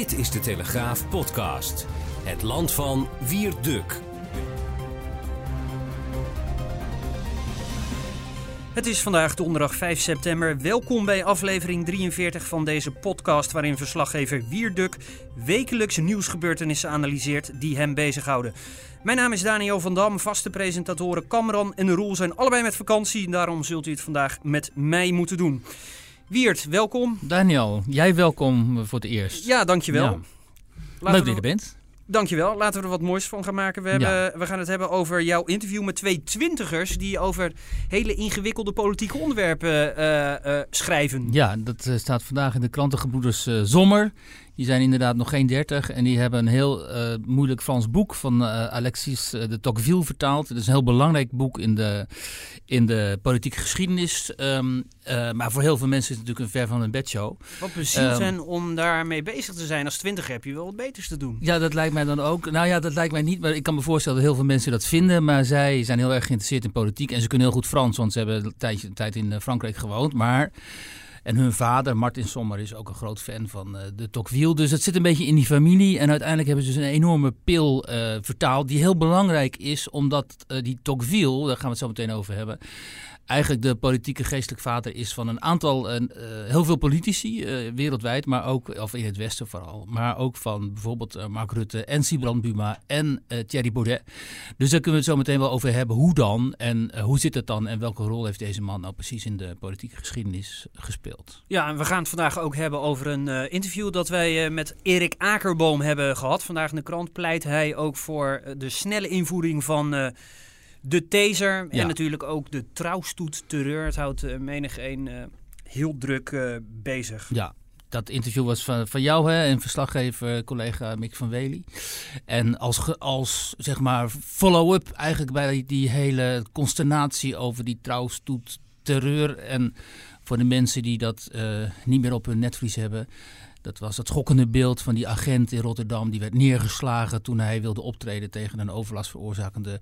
Dit is de Telegraaf podcast. Het land van Wierduk. Het is vandaag donderdag 5 september. Welkom bij aflevering 43 van deze podcast waarin verslaggever Wierduk wekelijks nieuwsgebeurtenissen analyseert die hem bezighouden. Mijn naam is Daniel van Dam, vaste presentatoren Kamran en Roel zijn allebei met vakantie. Daarom zult u het vandaag met mij moeten doen. Wiert, welkom. Daniel, jij welkom voor het eerst. Ja, dankjewel. Ja. Leuk dat je er bent. Dankjewel. Laten we er wat moois van gaan maken. We, hebben, we gaan het hebben over jouw interview met twee twintigers die over hele ingewikkelde politieke onderwerpen uh, uh, schrijven. Ja, dat uh, staat vandaag in de krantengebroeders Zommer. Die zijn inderdaad nog geen dertig en die hebben een heel uh, moeilijk Frans boek van uh, Alexis uh, de Tocqueville vertaald. Het is een heel belangrijk boek in de, in de politieke geschiedenis. Um, maar voor heel veel mensen is het natuurlijk een ver van een bedshow. Wat precies um, en om daarmee bezig te zijn als twintiger heb je wel wat beters te doen. Ja, dat lijkt mij dan ook. Nou ja, dat lijkt mij niet, maar ik kan me voorstellen dat heel veel mensen dat vinden. Maar zij zijn heel erg geïnteresseerd in politiek en ze kunnen heel goed Frans, want ze hebben een, tijdje, een tijd in Frankrijk gewoond. Maar... En hun vader, Martin Sommer, is ook een groot fan van uh, de Tocqueville. Dus het zit een beetje in die familie. En uiteindelijk hebben ze dus een enorme pil uh, vertaald. Die heel belangrijk is, omdat uh, die Tocqueville, daar gaan we het zo meteen over hebben eigenlijk de politieke geestelijk vader is van een aantal, uh, heel veel politici uh, wereldwijd, maar ook, of in het Westen vooral, maar ook van bijvoorbeeld Mark Rutte en Sibrand Buma en Thierry Baudet. Dus daar kunnen we het zo meteen wel over hebben. Hoe dan en hoe zit het dan en welke rol heeft deze man nou precies in de politieke geschiedenis gespeeld? Ja, en we gaan het vandaag ook hebben over een interview dat wij met Erik Akerboom hebben gehad. Vandaag in de krant pleit hij ook voor de snelle invoering van de taser ja. en natuurlijk ook de trouwstoet terreur. Het houdt uh, menig een uh, heel druk uh, bezig. Ja, dat interview was van, van jou hè, en verslaggever collega Mick van Wely. En als, als zeg maar follow-up eigenlijk bij die, die hele consternatie over die trouwstoet terreur. En voor de mensen die dat niet meer op hun netvlies hebben. Dat was het schokkende beeld van die agent in Rotterdam. Die werd neergeslagen toen hij wilde optreden tegen een overlast veroorzakende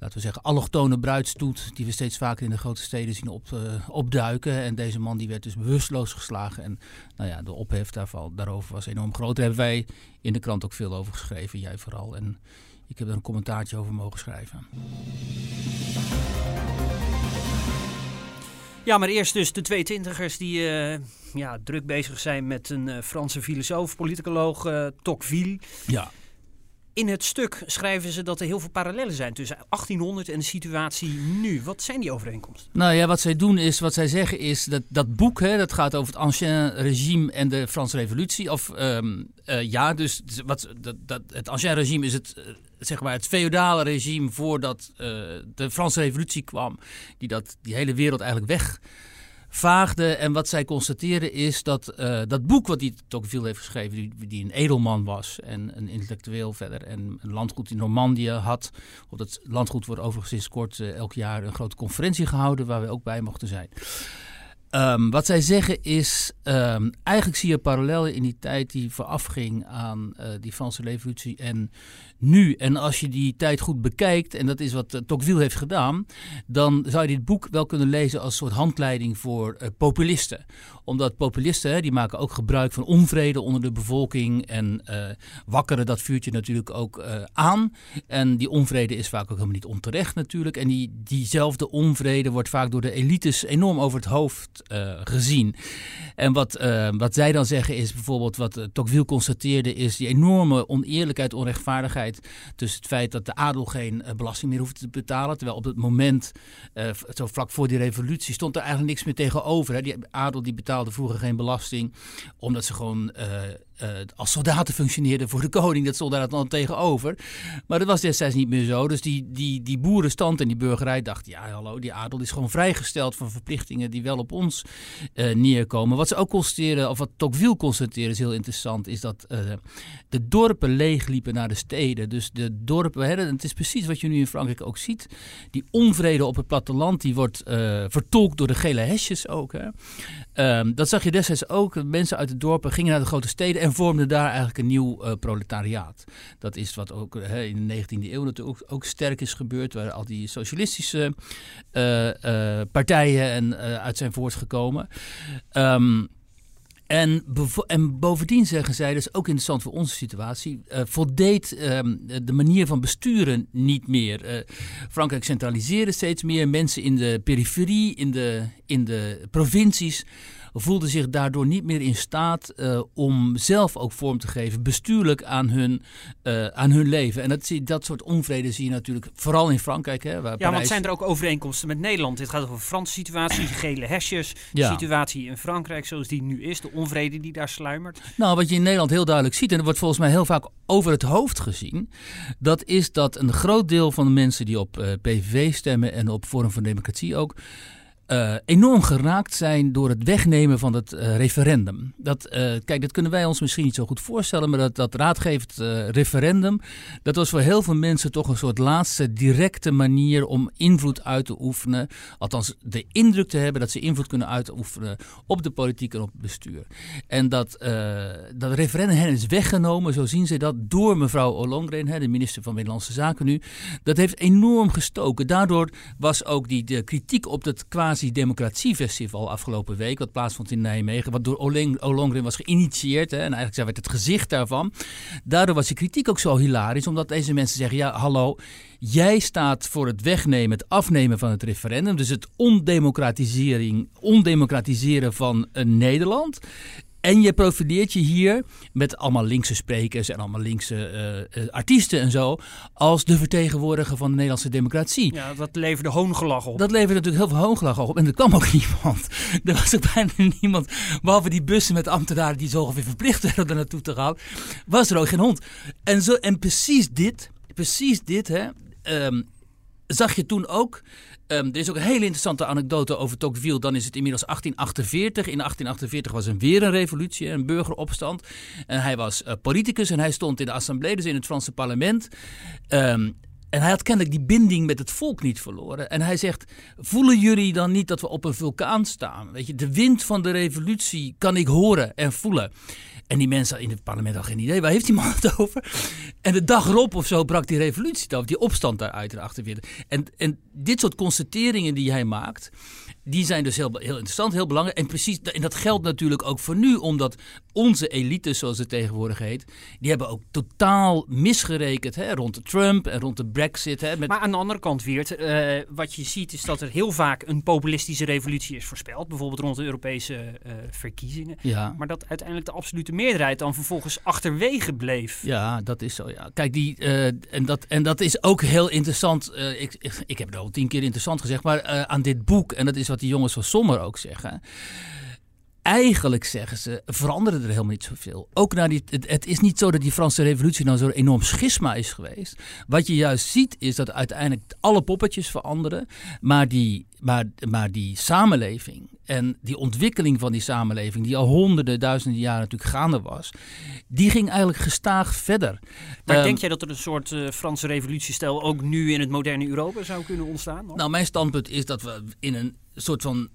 laten we zeggen, allochtone bruidstoet, die we steeds vaker in de grote steden zien op, uh, opduiken. En deze man die werd dus bewusteloos geslagen. En nou ja, de ophef daarvan, daarover was enorm groot. Daar hebben wij in de krant ook veel over geschreven, jij vooral. En ik heb er een commentaartje over mogen schrijven. Ja, maar eerst dus de twee twintigers die uh, ja, druk bezig zijn met een uh, Franse filosoof, politicoloog, Tocqueville. Ja. In het stuk schrijven ze dat er heel veel parallellen zijn tussen 1800 en de situatie nu. Wat zijn die overeenkomsten? Nou ja, wat zij doen is, wat zij zeggen is dat dat boek, hè, dat gaat over het Ancien Regime en de Franse Revolutie. Of um, uh, ja, dus wat, dat, het Ancien Regime is het, uh, zeg maar het feodale regime voordat uh, de Franse Revolutie kwam, die dat, die hele wereld eigenlijk weg vaagde. En wat zij constateren is dat uh, dat boek wat hij Tocqueville heeft geschreven, die, die, een edelman was en een intellectueel verder en een landgoed in Normandië had. Op dat landgoed wordt overigens sinds kort uh, elk jaar een grote conferentie gehouden waar we ook bij mochten zijn. Um, wat zij zeggen is, um, eigenlijk zie je parallellen in die tijd die voorafging aan uh, die Franse revolutie en nu. En als je die tijd goed bekijkt, en dat is wat uh, Tocqueville heeft gedaan, dan zou je dit boek wel kunnen lezen als een soort handleiding voor uh, populisten. Omdat populisten, hè, die maken ook gebruik van onvrede onder de bevolking en wakkeren dat vuurtje natuurlijk ook aan. En die onvrede is vaak ook helemaal niet onterecht natuurlijk. En die, diezelfde onvrede wordt vaak door de elites enorm over het hoofd uh, gezien. En wat, uh, wat zij dan zeggen is bijvoorbeeld, wat uh, Tocqueville constateerde, is die enorme oneerlijkheid, onrechtvaardigheid tussen het feit dat de adel geen belasting meer hoeft te betalen. Terwijl op het moment, zo vlak voor die revolutie, stond er eigenlijk niks meer tegenover. Hè. Die adel die betaalde vroeger geen belasting, omdat ze gewoon uh, als soldaten functioneerden voor de koning. Dat stond dan tegenover. Maar dat was destijds niet meer zo. Dus die, die, die boerenstand en die burgerij dachten... ja, hallo, die adel is gewoon vrijgesteld van verplichtingen... die wel op ons uh, neerkomen. Wat ze ook constateren, of wat Tocqueville constateren, is heel interessant... is dat uh, de dorpen leegliepen naar de steden. Dus de dorpen... Hè, het is precies wat je nu in Frankrijk ook ziet. Die onvrede op het platteland... die wordt vertolkt door de gele hesjes ook. Hè. Um, dat zag je destijds ook. Mensen uit de dorpen gingen naar de grote steden... En en vormde daar eigenlijk een nieuw uh, proletariaat. Dat is wat ook uh, in de 19e eeuw natuurlijk ook, sterk is gebeurd, waar al die socialistische uh, partijen en, uit zijn voortgekomen. Um, En, en, bovendien zeggen zij, is ook interessant voor onze situatie, voldeed ehm, de manier van besturen niet meer. Frankrijk centraliseerde steeds meer, mensen in de periferie, in de, in de provincies voelden zich daardoor niet meer in staat uh, om zelf ook vorm te geven, bestuurlijk aan hun, uh, aan hun leven. En dat, dat soort onvrede zie je natuurlijk vooral in Frankrijk. Hè, waar ja, want zijn er ook overeenkomsten met Nederland? Dit gaat over de Franse situatie, gele hesjes, de situatie in Frankrijk zoals die nu is, de onvrede die daar sluimert. Nou, wat je in Nederland heel duidelijk ziet, en dat wordt volgens mij heel vaak over het hoofd gezien, dat is dat een groot deel van de mensen die op uh, PVV stemmen en op Forum van Democratie ook, uh, enorm geraakt zijn door het wegnemen van het uh, referendum. Dat, uh, kijk, dat kunnen wij ons misschien niet zo goed voorstellen, maar dat, dat raadgevend referendum, dat was voor heel veel mensen toch een soort laatste directe manier om invloed uit te oefenen. Althans, de indruk te hebben dat ze invloed kunnen uitoefenen op de politiek en op het bestuur. En dat, dat referendum hen is weggenomen, zo zien ze dat, door mevrouw Ollongren, de minister van Binnenlandse Zaken nu. Dat heeft enorm gestoken. Daardoor was ook die de kritiek op het quasi Democratiefestival afgelopen week, wat plaatsvond in Nijmegen, wat door Olongren was geïnitieerd. Hè, en eigenlijk zij werd het gezicht daarvan. Daardoor was de kritiek ook zo hilarisch, omdat deze mensen zeggen: ja, hallo. Jij staat voor het wegnemen, het afnemen van het referendum. Dus het ondemocratisering, ondemocratiseren van Nederland. En je profileert je hier met allemaal linkse sprekers en allemaal linkse uh, artiesten en zo. als de vertegenwoordiger van de Nederlandse democratie. Ja, dat leverde hoongelach op. Dat leverde natuurlijk heel veel hoongelach op. En er kwam ook niemand. Er was ook bijna niemand. Behalve die bussen met ambtenaren die zo ongeveer verplicht werden er naartoe te gaan. was er ook geen hond. En, zo, en precies dit, precies dit, hè. Um, zag je toen ook. Um, er is ook een hele interessante anekdote over Tocqueville. Dan is het inmiddels 1848. In 1848 was er weer een revolutie, een burgeropstand. En hij was uh, politicus en hij stond in de assemblée, dus in het Franse parlement. Um, en hij had kennelijk die binding met het volk niet verloren. En hij zegt: Voelen jullie dan niet dat we op een vulkaan staan? Weet je, de wind van de revolutie kan ik horen en voelen. En die mensen in het parlement hadden geen idee, waar heeft die man het over? En de dag erop of zo brak die revolutie af, die opstand daaruit in 48. En, en dit soort constateringen die hij maakt, die zijn dus heel, heel interessant, heel belangrijk. En precies, en dat geldt natuurlijk ook voor nu, omdat onze elite, zoals het tegenwoordig heet, die hebben ook totaal misgerekend hè, rond Trump en rond de Brexit. Hè, met... Maar aan de andere kant, Weert, uh, wat je ziet is dat er heel vaak een populistische revolutie is voorspeld. Bijvoorbeeld rond de Europese uh, verkiezingen. Ja. Maar dat uiteindelijk de absolute meerderheid dan vervolgens achterwege bleef. Ja, dat is zo. Ja. Kijk, die, uh, en, dat, en dat is ook heel interessant. ik, ik, ik, heb het al tien keer interessant gezegd, maar aan dit boek, en dat is wat die jongens van Sommer ook zeggen eigenlijk zeggen ze, veranderde er helemaal niet zoveel. Ook na die, het, het, is niet zo dat die Franse revolutie nou zo'n enorm schisma is geweest. Wat je juist ziet is dat uiteindelijk alle poppetjes veranderen. Maar die, maar, maar die samenleving en die ontwikkeling van die samenleving, die al honderden, duizenden jaren natuurlijk gaande was, die ging eigenlijk gestaag verder. Maar um, denk jij dat er een soort uh, Franse revolutiestijl ook nu in het moderne Europa zou kunnen ontstaan? Nou, mijn standpunt is dat we in een soort van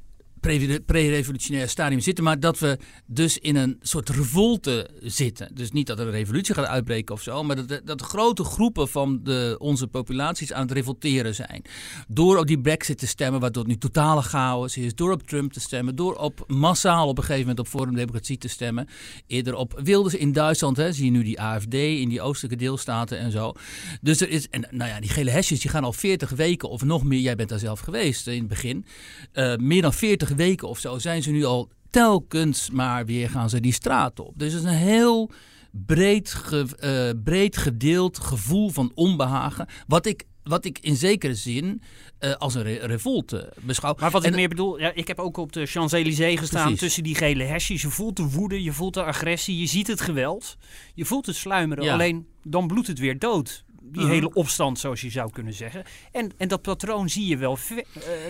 pre-revolutionair stadium zitten, maar dat we dus in een soort revolte zitten. Dus niet dat er een revolutie gaat uitbreken of zo, maar dat, dat grote groepen van de, onze populaties aan het revolteren zijn. Door op die Brexit te stemmen, waardoor nu totale chaos is. Door op Trump te stemmen, door op massaal op een gegeven moment op Forum Democratie te stemmen. Eerder op Wilders in Duitsland, hè, zie je nu die AFD in die oostelijke deelstaten en zo. Dus er is, en nou ja, die gele hesjes die gaan al 40 weken of nog meer, jij bent daar zelf geweest in het begin, uh, meer dan 40 weken of zo zijn ze nu al telkens maar weer gaan ze die straat op. Dus het is een heel breed, ge, uh, breed gedeeld gevoel van onbehagen. Wat ik, wat ik in zekere zin uh, als een re revolte beschouw. Maar wat en, ik meer bedoel, ja, ik heb ook op de Champs-Élysées gestaan precies. tussen die gele hesjes. Je voelt de woede, je voelt de agressie, je ziet het geweld. Je voelt het sluimeren, ja. alleen dan bloedt het weer dood die uh -huh. hele opstand, zoals je zou kunnen zeggen. En, en dat patroon zie je wel uh,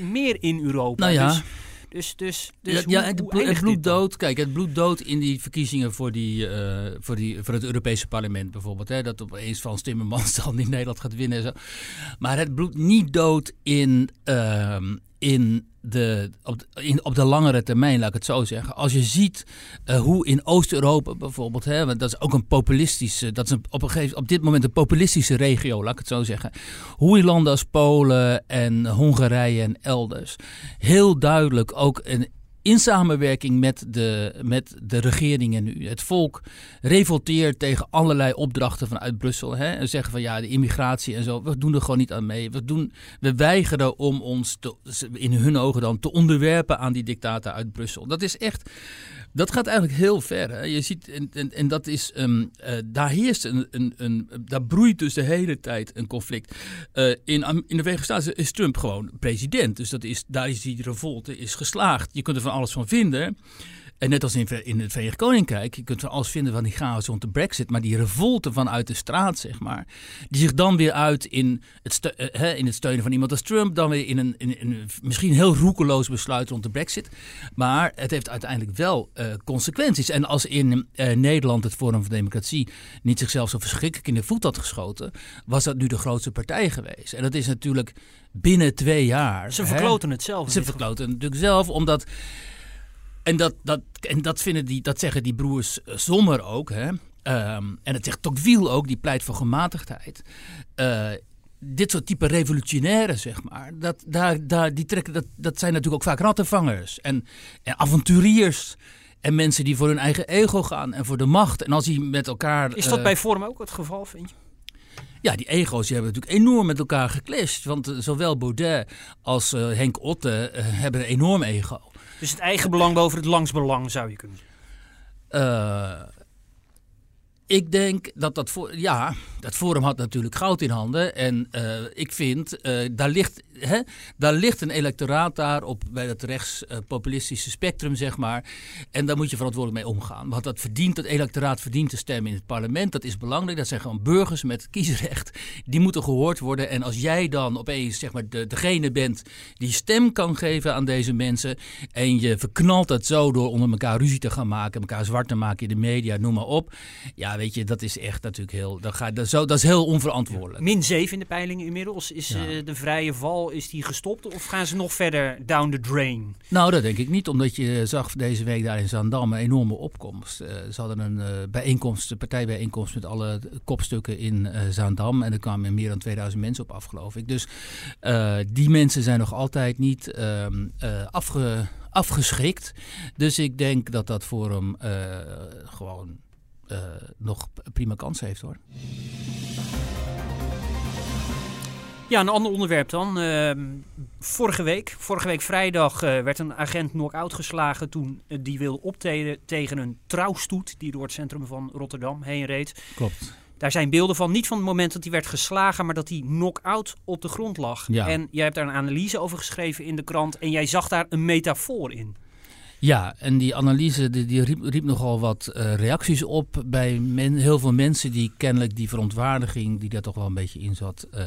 meer in Europa. Nou ja. Dus, dus, dus, dus ja, ja het, het bloeddood. Kijk, het bloeddood in die verkiezingen voor, die, uh, voor, die, voor het Europese parlement bijvoorbeeld. Hè, dat opeens Frans Timmermans dan in Nederland gaat winnen. En zo. Maar het bloed niet dood in, uh, in de, op, de, langere termijn, laat ik het zo zeggen. Als je ziet uh, hoe in Oost-Europa bijvoorbeeld, hè, want dat is ook een populistische, dat is op, een gegeven, op dit moment een populistische regio, laat ik het zo zeggen. Hoe in landen als Polen en Hongarije en elders heel duidelijk ook een in samenwerking met de, met de regeringen nu. Het volk revolteert tegen allerlei opdrachten vanuit Brussel. Hè, en zeggen van ja, de immigratie en zo, we doen er gewoon niet aan mee. We, doen, we weigeren om ons in hun ogen dan te onderwerpen aan die dictaten uit Brussel. Dat is echt dat gaat eigenlijk heel ver. Hè? Je ziet, en, en, dat is, um, uh, daar heerst een, een, een, daar broeit dus de hele tijd een conflict. Uh, in, in de Verenigde Staten is Trump gewoon president. Dus dat is, daar is die revolte is geslaagd. Je kunt er van alles van vinden. En net als in, het Verenigd Koninkrijk, je kunt van alles vinden van die chaos rond de brexit, maar die revolte vanuit de straat, zeg maar, die zich dan weer uit in het, uh, in het steunen van iemand als Trump, dan weer in een, in, misschien heel roekeloos besluit rond de brexit. Maar het heeft uiteindelijk wel uh, consequenties. En als in uh, Nederland het Forum voor Democratie niet zichzelf zo verschrikkelijk in de voet had geschoten, was dat nu de grootste partij geweest. En dat is natuurlijk binnen twee jaar. Ze verkloten het zelf. Ze verkloten het natuurlijk zelf, omdat en dat, dat, en dat, vinden die, dat zeggen die broers Sommer ook. Hè? Um, en dat zegt Tocqueville ook, die pleit voor gematigdheid. Uh, dit soort type revolutionairen, zeg maar, dat, daar, daar, die trekken, dat, dat zijn natuurlijk ook vaak rattenvangers en, en avonturiers. En mensen die voor hun eigen ego gaan en voor de macht. En als die met elkaar. Is dat uh, bij Vorm ook het geval, vind je? Ja, die ego's die hebben natuurlijk enorm met elkaar geclashed. Want uh, zowel Baudet als uh, Henk Otte hebben een enorm ego. Dus het eigen belang boven het langsbelang zou je kunnen zeggen? Ik denk dat dat voor, ja, dat Forum had natuurlijk goud in handen. En uh, ik vind, uh, daar, ligt, hè, daar ligt een electoraat daar op bij dat rechtspopulistische spectrum, zeg maar. En daar moet je verantwoordelijk mee omgaan. Want dat verdient, dat electoraat verdient te stemmen in het parlement. Dat is belangrijk. Dat zijn gewoon burgers met kiesrecht. Die moeten gehoord worden. En als jij dan opeens, zeg maar, de, degene bent die stem kan geven aan deze mensen. En je verknalt dat zo door onder elkaar ruzie te gaan maken, elkaar zwart te maken in de media, noem maar op. Ja, weet je, dat is echt natuurlijk heel, dat, gaat, dat, zo, dat is heel onverantwoordelijk. Min 7 in de peilingen inmiddels. Is ja. uh, de vrije val, is die gestopt of gaan ze nog verder down the drain? Nou, dat denk ik niet, omdat je zag deze week daar in Zaandam een enorme opkomst. Uh, ze hadden een uh, bijeenkomst, een partijbijeenkomst met alle kopstukken in Zaandam en er kwamen meer dan 2000 mensen op af, geloof ik. Dus die mensen zijn nog altijd niet ehm, afge, afgeschrikt. Dus ik denk dat dat forum gewoon uh, nog prima kans heeft hoor. Ja, een ander onderwerp dan. Uh, vorige week, vorige week vrijdag, uh, werd een agent knock-out geslagen toen uh, die wilde optreden tegen een trouwstoet die door het centrum van Rotterdam heen reed. Klopt. Daar zijn beelden van, niet van het moment dat hij werd geslagen, maar dat hij knock-out op de grond lag. Ja. En jij hebt daar een analyse over geschreven in de krant en jij zag daar een metafoor in. Ja, en die analyse die, riep, nogal wat uh, reacties op bij heel veel mensen die kennelijk die verontwaardiging die daar toch wel een beetje in zat, uh,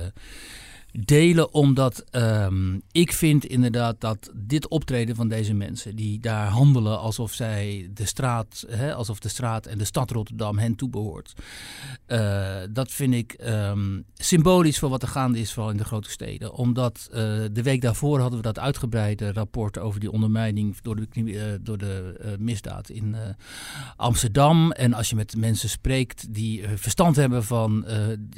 delen. Omdat um, ik vind inderdaad dat dit optreden van deze mensen, die daar handelen alsof zij de straat, hè, alsof de straat en de stad Rotterdam hen toebehoort. Uh, dat vind ik um, symbolisch voor wat er gaande is, vooral in de grote steden. Omdat uh, de week daarvoor hadden we dat uitgebreide rapport over die ondermijning door de, uh, door de misdaad in Amsterdam. En als je met mensen spreekt die verstand hebben van,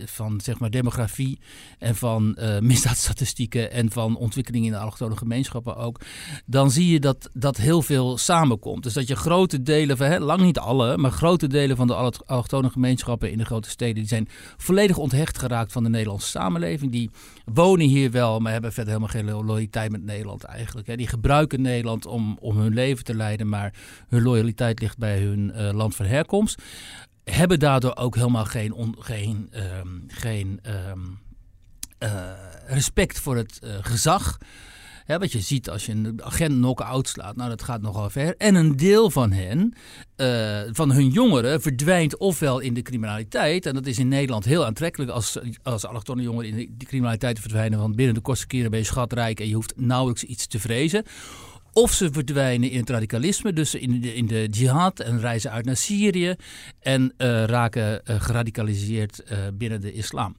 van zeg maar demografie en van uh, misdaadstatistieken en van ontwikkelingen in de allochtone gemeenschappen ook, dan zie je dat dat heel veel samenkomt. Dus dat je grote delen van, hè, lang niet alle, maar grote delen van de allochtone gemeenschappen in de grote steden, die zijn volledig onthecht geraakt van de Nederlandse samenleving. Die wonen hier wel, maar hebben verder helemaal geen loyaliteit met Nederland eigenlijk. Hè. Die gebruiken Nederland om, om hun leven te leiden, maar hun loyaliteit ligt bij hun uh, land van herkomst. Hebben daardoor ook helemaal geen, geen, um, geen uh, respect voor het uh, gezag. Wat je ziet als je een agent knock-out slaat, nou dat gaat nogal ver. En een deel van hen, uh, van hun jongeren, verdwijnt ofwel in de criminaliteit. En dat is in Nederland heel aantrekkelijk als, als allochtone jongeren in de criminaliteit verdwijnen. Want binnen de kortste keren ben je schatrijk en je hoeft nauwelijks iets te vrezen. Of ze verdwijnen in het radicalisme, dus in de, in de jihad en reizen uit naar Syrië en uh, raken uh, geradicaliseerd uh, binnen de islam.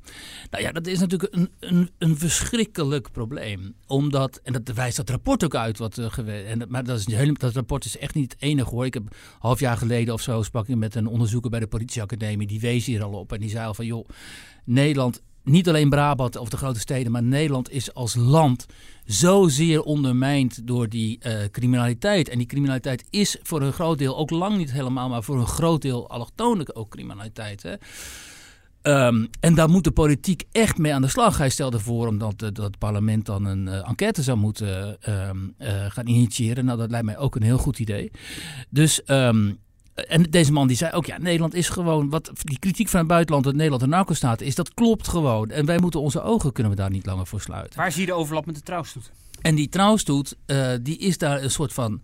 Nou ja, dat is natuurlijk een, een, een verschrikkelijk probleem. Omdat, en dat wijst dat rapport ook uit, wat, en, maar dat, is dat rapport is echt niet het enige hoor. Ik heb een half jaar geleden of zo sprak ik met een onderzoeker bij de politieacademie, die wees hier al op en die zei al van joh, Nederland niet alleen Brabant of de grote steden, maar Nederland is als land zozeer ondermijnd door die uh, criminaliteit. En die criminaliteit is voor een groot deel, ook lang niet helemaal, maar voor een groot deel allochtone ook criminaliteit. Hè. Um, en daar moet de politiek echt mee aan de slag. Hij stelde voor omdat dat het parlement dan een uh, enquête zou moeten uh, gaan initiëren. Nou, dat lijkt mij ook een heel goed idee. Dus um, en deze man die zei ook, ja, Nederland is gewoon, wat die kritiek van het buitenland dat Nederland een narco-staat is, dat klopt gewoon. En wij moeten onze ogen, kunnen we daar niet langer voor sluiten. Waar zie je de overlap met de trouwstoet? En die trouwstoet, uh, die is daar een soort van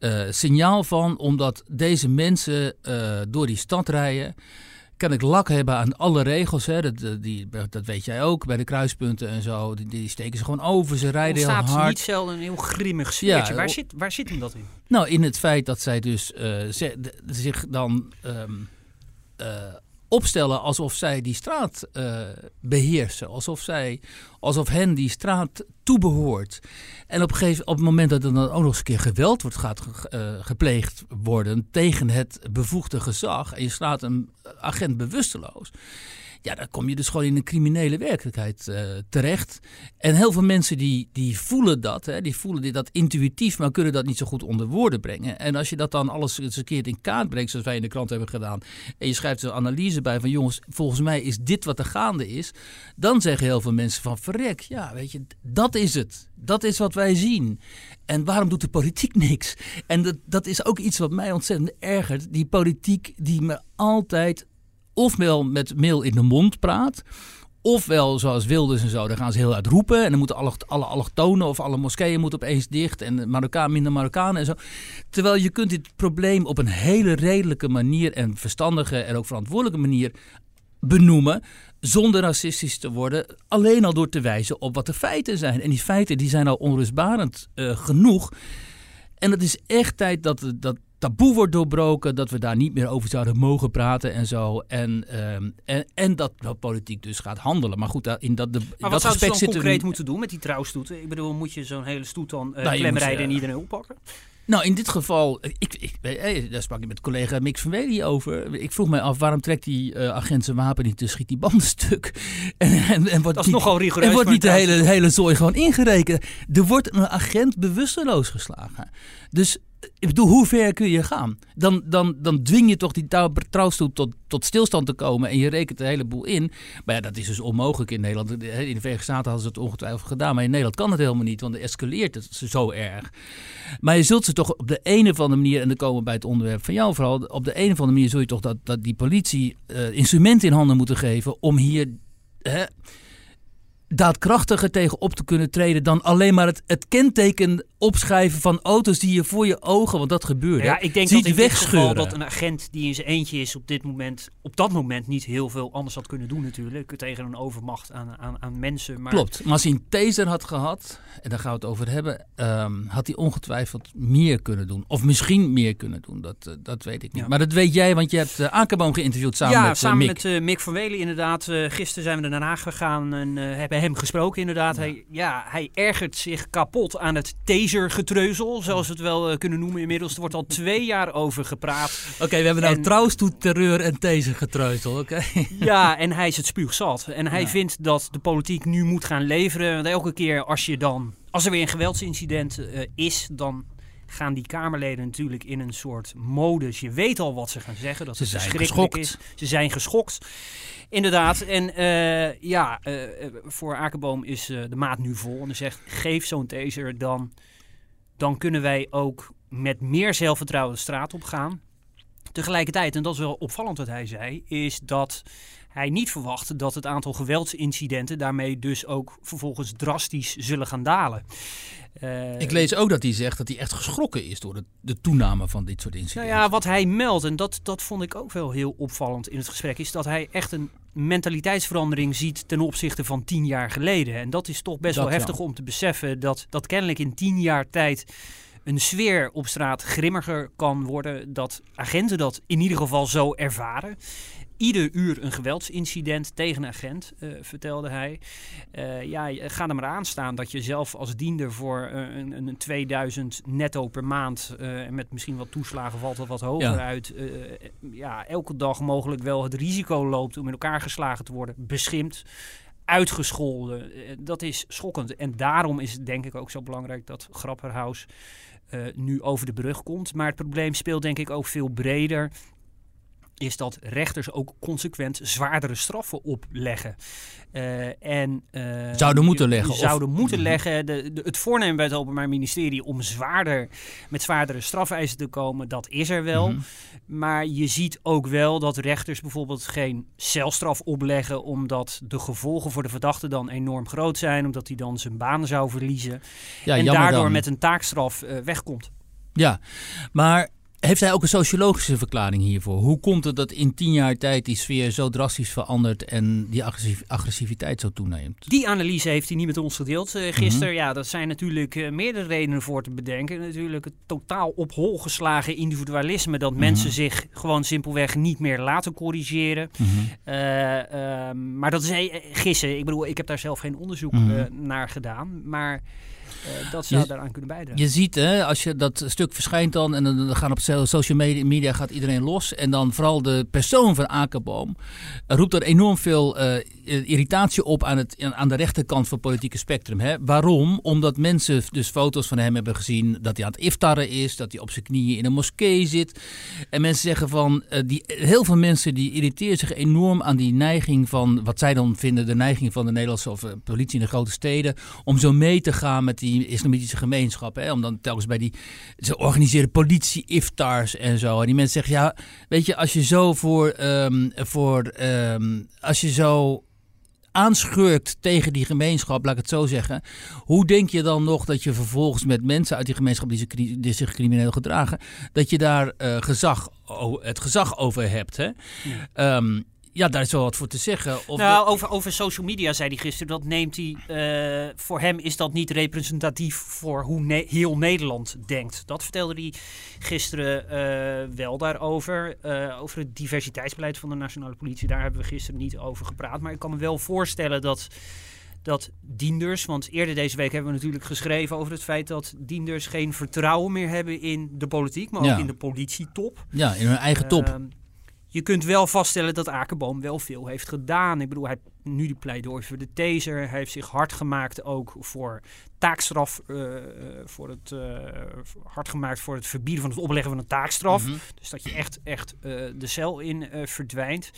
uh, signaal van, omdat deze mensen uh, door die stad rijden kan ik lak hebben aan alle regels. Hè. Dat, die, dat weet jij ook bij de kruispunten en zo. Die, die steken ze gewoon over. Ze rijden heel hard. niet zelden een heel grimmig sfeertje. Ja, waar, zit, waar zit hem dat in? Nou, in het feit dat zij dus uh, ze, zich dan um, uh, opstellen alsof zij die straat uh, beheersen. Alsof, zij, alsof hen die straat toebehoort. En op, gegeven, op het moment dat er dan ook nog eens een keer geweld wordt gaat uh, gepleegd worden tegen het bevoegde gezag. En je slaat een agent bewusteloos ja, dan kom je dus gewoon in een criminele werkelijkheid uh, terecht. En heel veel mensen die, die voelen dat, hè, die voelen dat intuïtief, maar kunnen dat niet zo goed onder woorden brengen. En als je dat dan alles eens een keer in kaart brengt, zoals wij in de krant hebben gedaan, en je schrijft een analyse bij van jongens, volgens mij is dit wat er gaande is, dan zeggen heel veel mensen van verrek, ja, weet je, dat is het. Dat is wat wij zien. En waarom doet de politiek niks? En dat, dat is ook iets wat mij ontzettend ergert. Die politiek die me altijd ofwel met mail in de mond praat. Ofwel, zoals Wilders en zo, dan gaan ze heel uit roepen. En dan moeten alle, alle allochtonen of alle moskeeën moeten opeens dicht. En Marokkaan, minder Marokkanen en zo. Terwijl je kunt dit probleem op een hele redelijke manier... en verstandige en ook verantwoordelijke manier benoemen zonder racistisch te worden. Alleen al door te wijzen op wat de feiten zijn. En die feiten die zijn al onrustbarend uh, genoeg. En het is echt tijd dat, dat, taboe wordt doorbroken, dat we daar niet meer over zouden mogen praten en zo. En, um, en, en dat de politiek dus gaat handelen. Maar goed, in dat, de, maar wat zou je dan concreet moeten doen met die trouwstoeten? Ik bedoel, moet je zo'n hele stoet dan uh, nou, klemrijden en iedereen oppakken? Nou, in dit geval, ik, ik, ik, daar sprak ik met collega Mix van Wely over. Ik vroeg mij af, waarom trekt die uh, agent zijn wapen niet, dus schiet die banden stuk? En, en, en wordt dat is nogal rigoureus. En wordt niet de hele, hele zooi gewoon ingerekend. Er wordt een agent bewusteloos geslagen. Dus ik bedoel, hoe ver kun je gaan? Dan, dan, dan dwing je toch die trouwstoet tot, tot stilstand te komen en je rekent een heleboel in. Maar ja, dat is dus onmogelijk in Nederland. In de Verenigde Staten hadden ze het ongetwijfeld gedaan, maar in Nederland kan het helemaal niet, want het escaleert het zo erg. Maar je zult ze toch op de een of andere manier, en dan komen we bij het onderwerp van jou vooral, op de een of andere manier zul je toch dat, dat die politie uh, instrumenten in handen moeten geven om hier... Hè, daadkrachtiger tegen op te kunnen treden dan alleen maar het, het kenteken opschrijven van auto's die je voor je ogen, want dat gebeurt. Ja, ik denk dat in geval dat een agent die in zijn eentje is op dit moment, op dat moment niet heel veel anders had kunnen doen natuurlijk tegen een overmacht aan, aan, aan mensen. Maar... Klopt, maar als hij een taser had gehad, en daar gaan we het over hebben, um, had hij ongetwijfeld meer kunnen doen. Of misschien meer kunnen doen, dat, uh, dat weet ik niet. Ja. Maar dat weet jij, want je hebt uh, geïnterviewd samen ja, met uh, samen Mick. met Mick van Welen inderdaad. gisteren zijn we naar Haag gegaan en hebben hem gesproken inderdaad. Ja. Hij, ja, hij ergert zich kapot aan het tasergetreuzel, zoals we het wel uh, kunnen noemen inmiddels. Er wordt al twee jaar over gepraat. Oké, okay, we hebben nou en... trouwstoet, terreur en tasergetreuzel, oké? Okay. Ja, en hij is het spuugzat. En hij ja. vindt dat de politiek nu moet gaan leveren. Want elke keer als je dan, als er weer een geweldsincident uh, is, dan gaan die Kamerleden natuurlijk in een soort modus. Je weet al wat ze gaan zeggen, dat ze het verschrikkelijk geschokt. is. Ze zijn geschokt. Inderdaad. En uh, ja, uh, voor Akerboom is uh, de maat nu vol. En hij zegt, geef zo'n taser, dan, dan kunnen wij ook met meer zelfvertrouwen de straat op gaan. Tegelijkertijd, en dat is wel opvallend wat hij zei, is dat hij niet verwacht dat het aantal geweldsincidenten daarmee dus ook vervolgens drastisch zullen gaan dalen. Uh, ik lees ook dat hij zegt dat hij echt geschrokken is door de, de toename van dit soort incidenten. Nou ja, wat hij meldt, en dat, dat vond ik ook wel heel opvallend in het gesprek, is dat hij echt een mentaliteitsverandering ziet ten opzichte van tien jaar geleden. En dat is toch best dat wel heftig ja. om te beseffen dat, dat kennelijk in tien jaar tijd een sfeer op straat grimmiger kan worden. Dat agenten dat in ieder geval zo ervaren ieder uur een geweldsincident tegen een agent, uh, vertelde hij. Uh, ja, ga er maar aan staan dat je zelf als diender voor uh, een, een 2000 netto per maand en met misschien wat toeslagen valt dat wat hoger ja. uit. ja, elke dag mogelijk wel het risico loopt om in elkaar geslagen te worden, beschimpt uitgescholden. Eh, dat is schokkend. En daarom is het denk ik ook zo belangrijk dat Grapperhaus nu over de brug komt. Maar het probleem speelt denk ik ook veel breder is dat rechters ook consequent zwaardere straffen opleggen. Uh, en, uh, zouden moeten leggen. Zouden moeten mhm. leggen. De, de, het voornemen bij het Openbaar Ministerie om zwaarder, met zwaardere strafeisen te komen, dat is er wel. Mhm. Maar je ziet ook wel dat rechters bijvoorbeeld geen celstraf opleggen, omdat de gevolgen voor de verdachte dan enorm groot zijn, omdat hij dan zijn baan zou verliezen. Ja, en daardoor met een taakstraf uh, wegkomt. Ja, maar heeft hij ook een sociologische verklaring hiervoor? Hoe komt het dat in tien jaar tijd die sfeer zo drastisch verandert en die agressiviteit zo toeneemt? Die analyse heeft hij niet met ons gedeeld uh, gisteren. Ja, dat zijn natuurlijk uh, meerdere redenen voor te bedenken. Natuurlijk het totaal op hol geslagen individualisme dat mhm. mensen zich gewoon simpelweg niet meer laten corrigeren. Mhm. Eh, ehm, maar dat is gissen. Ik bedoel, ik heb daar zelf geen onderzoek mhm. naar gedaan. Maar dat zou je, daaraan kunnen bijdragen. Je ziet, hè, als je dat stuk verschijnt dan en dan gaan op social media, gaat iedereen los. En dan vooral de persoon van Akerboom roept er enorm veel uh, irritatie op aan, het, aan de rechterkant van het politieke spectrum. Hè. Waarom? Omdat mensen dus foto's van hem hebben gezien dat hij aan het iftarren is, dat hij op zijn knieën in een moskee zit. En mensen zeggen van, uh, die, heel veel mensen die irriteren zich enorm aan die neiging van, wat zij dan vinden, de neiging van de Nederlandse of politie in de grote steden, om zo mee te gaan met die islamitische gemeenschap. Hè, om dan telkens bij die. Ze organiseren politie-iftars en zo. En die mensen zeggen: ja, weet je, als je zo voor. Um, voor um, als je zo aanschurkt tegen die gemeenschap, laat ik het zo zeggen. Hoe denk je dan nog dat je vervolgens met mensen uit die gemeenschap die zich, die zich crimineel gedragen, dat je daar uh, gezag, het gezag over hebt? Hè? Ja. Um, ja, daar is wel wat voor te zeggen. Of nou, over, over social media zei hij gisteren, dat neemt hij, uh, voor hem is dat niet representatief voor hoe ne heel Nederland denkt. Dat vertelde hij gisteren uh, wel daarover. Uh, over het diversiteitsbeleid van de nationale politie, daar hebben we gisteren niet over gepraat. Maar ik kan me wel voorstellen dat dat dienders, want eerder deze week hebben we natuurlijk geschreven over het feit dat dienders geen vertrouwen meer hebben in de politiek, maar ook in de politietop. Ja, in hun eigen top. Je kunt wel vaststellen dat Akerboom wel veel heeft gedaan. Ik bedoel, hij heeft nu die pleidooi voor de taser. Hij heeft zich hard gemaakt ook voor taakstraf. Uh, voor het, uh, hard gemaakt voor het verbieden van het opleggen van een taakstraf. Mhm. Dus dat je echt, echt de cel in verdwijnt.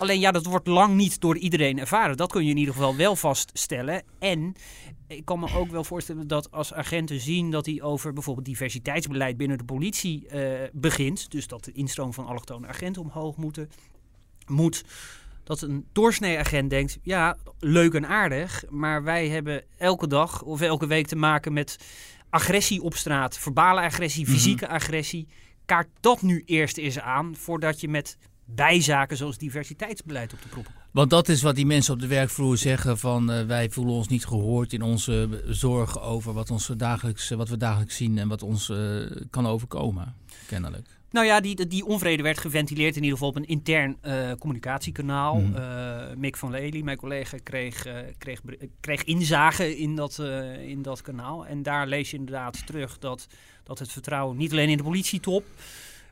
Alleen ja, dat wordt lang niet door iedereen ervaren. Dat kun je in ieder geval wel vaststellen. En ik kan me ook wel voorstellen dat als agenten zien dat hij over bijvoorbeeld diversiteitsbeleid binnen de politie uh, begint, dus dat de instroom van allochtone agenten omhoog moeten, moet, dat een doorsnee agent denkt, ja, leuk en aardig, maar wij hebben elke dag of elke week te maken met agressie op straat, verbale agressie, mhm. fysieke agressie. Kaart dat nu eerst eens aan voordat je met bijzaken zoals diversiteitsbeleid op de proppen want dat is wat die mensen op de werkvloer zeggen: van uh, wij voelen ons niet gehoord in onze zorg over wat, ons dagelijks, wat we dagelijks zien en wat ons uh, kan overkomen, kennelijk. Nou ja, die, die onvrede werd geventileerd in ieder geval op een intern uh, communicatiekanaal. Mm. Mick van Lely, mijn collega, kreeg, kreeg, kreeg inzage in dat, in dat kanaal. En daar lees je inderdaad terug dat, dat het vertrouwen niet alleen in de politietop,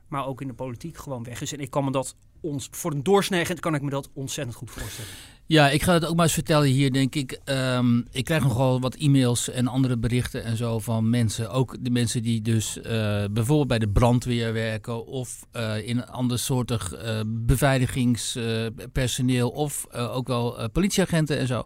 maar ook in de politiek gewoon weg is. En ik kan me dat ons, voor een doorsnee kan ik me dat ontzettend goed voorstellen. Ja, ik ga het ook maar eens vertellen hier, denk ik. Um, ik krijg nogal wat e-mails en andere berichten en zo van mensen. Ook de mensen die dus uh, bijvoorbeeld bij de brandweer werken... of uh, in ander soortig uh, beveiligingspersoneel... of ook wel politieagenten en zo.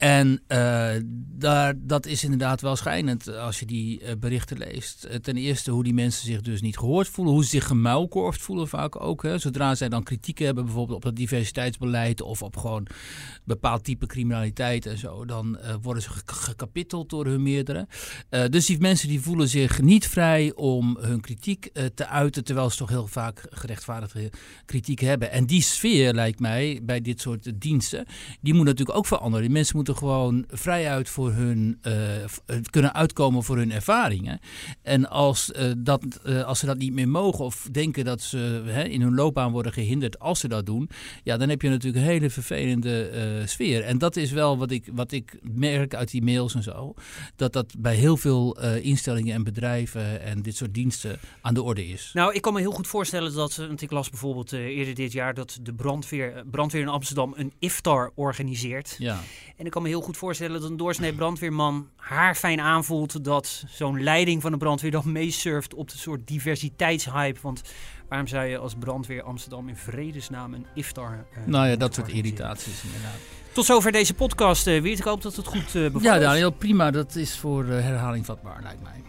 En uh, daar, dat is inderdaad wel schijnend als je die uh, berichten leest. Ten eerste hoe die mensen zich dus niet gehoord voelen, hoe ze zich gemuilkorfd voelen vaak ook. Hè. Zodra zij dan kritiek hebben bijvoorbeeld op het diversiteitsbeleid of op gewoon bepaald type criminaliteit en zo, dan worden ze gekapitteld door hun meerdere. dus die mensen die voelen zich niet vrij om hun kritiek te uiten, terwijl ze toch heel vaak gerechtvaardigde kritiek hebben. En die sfeer lijkt mij bij dit soort diensten, die moet natuurlijk ook veranderen. Die mensen moeten moeten gewoon vrijuit voor hun uh, kunnen uitkomen voor hun ervaringen. En als, uh, dat, uh, als ze dat niet meer mogen of denken dat ze hè, in hun loopbaan worden gehinderd als ze dat doen, ja, dan heb je natuurlijk een hele vervelende sfeer. En dat is wel wat ik, wat ik merk uit die mails en zo. Dat dat bij heel veel instellingen en bedrijven en dit soort diensten aan de orde is. Nou, ik kan me heel goed voorstellen dat, want ik las bijvoorbeeld eerder dit jaar dat de brandweer, brandweer in Amsterdam een iftar organiseert. Ja. En ik kan me heel goed voorstellen dat een doorsnee brandweerman haar fijn aanvoelt dat zo'n leiding van de brandweer dan meesurft op de soort diversiteitshype. Want waarom zou je als brandweer Amsterdam in vredesnaam een iftar... Uh, nou ja, dat soort irritaties inderdaad. Tot zover deze podcast, uh. Ik hoop dat het goed uh, bevalt. Ja, Daniel, prima. Dat is voor herhaling vatbaar, lijkt mij.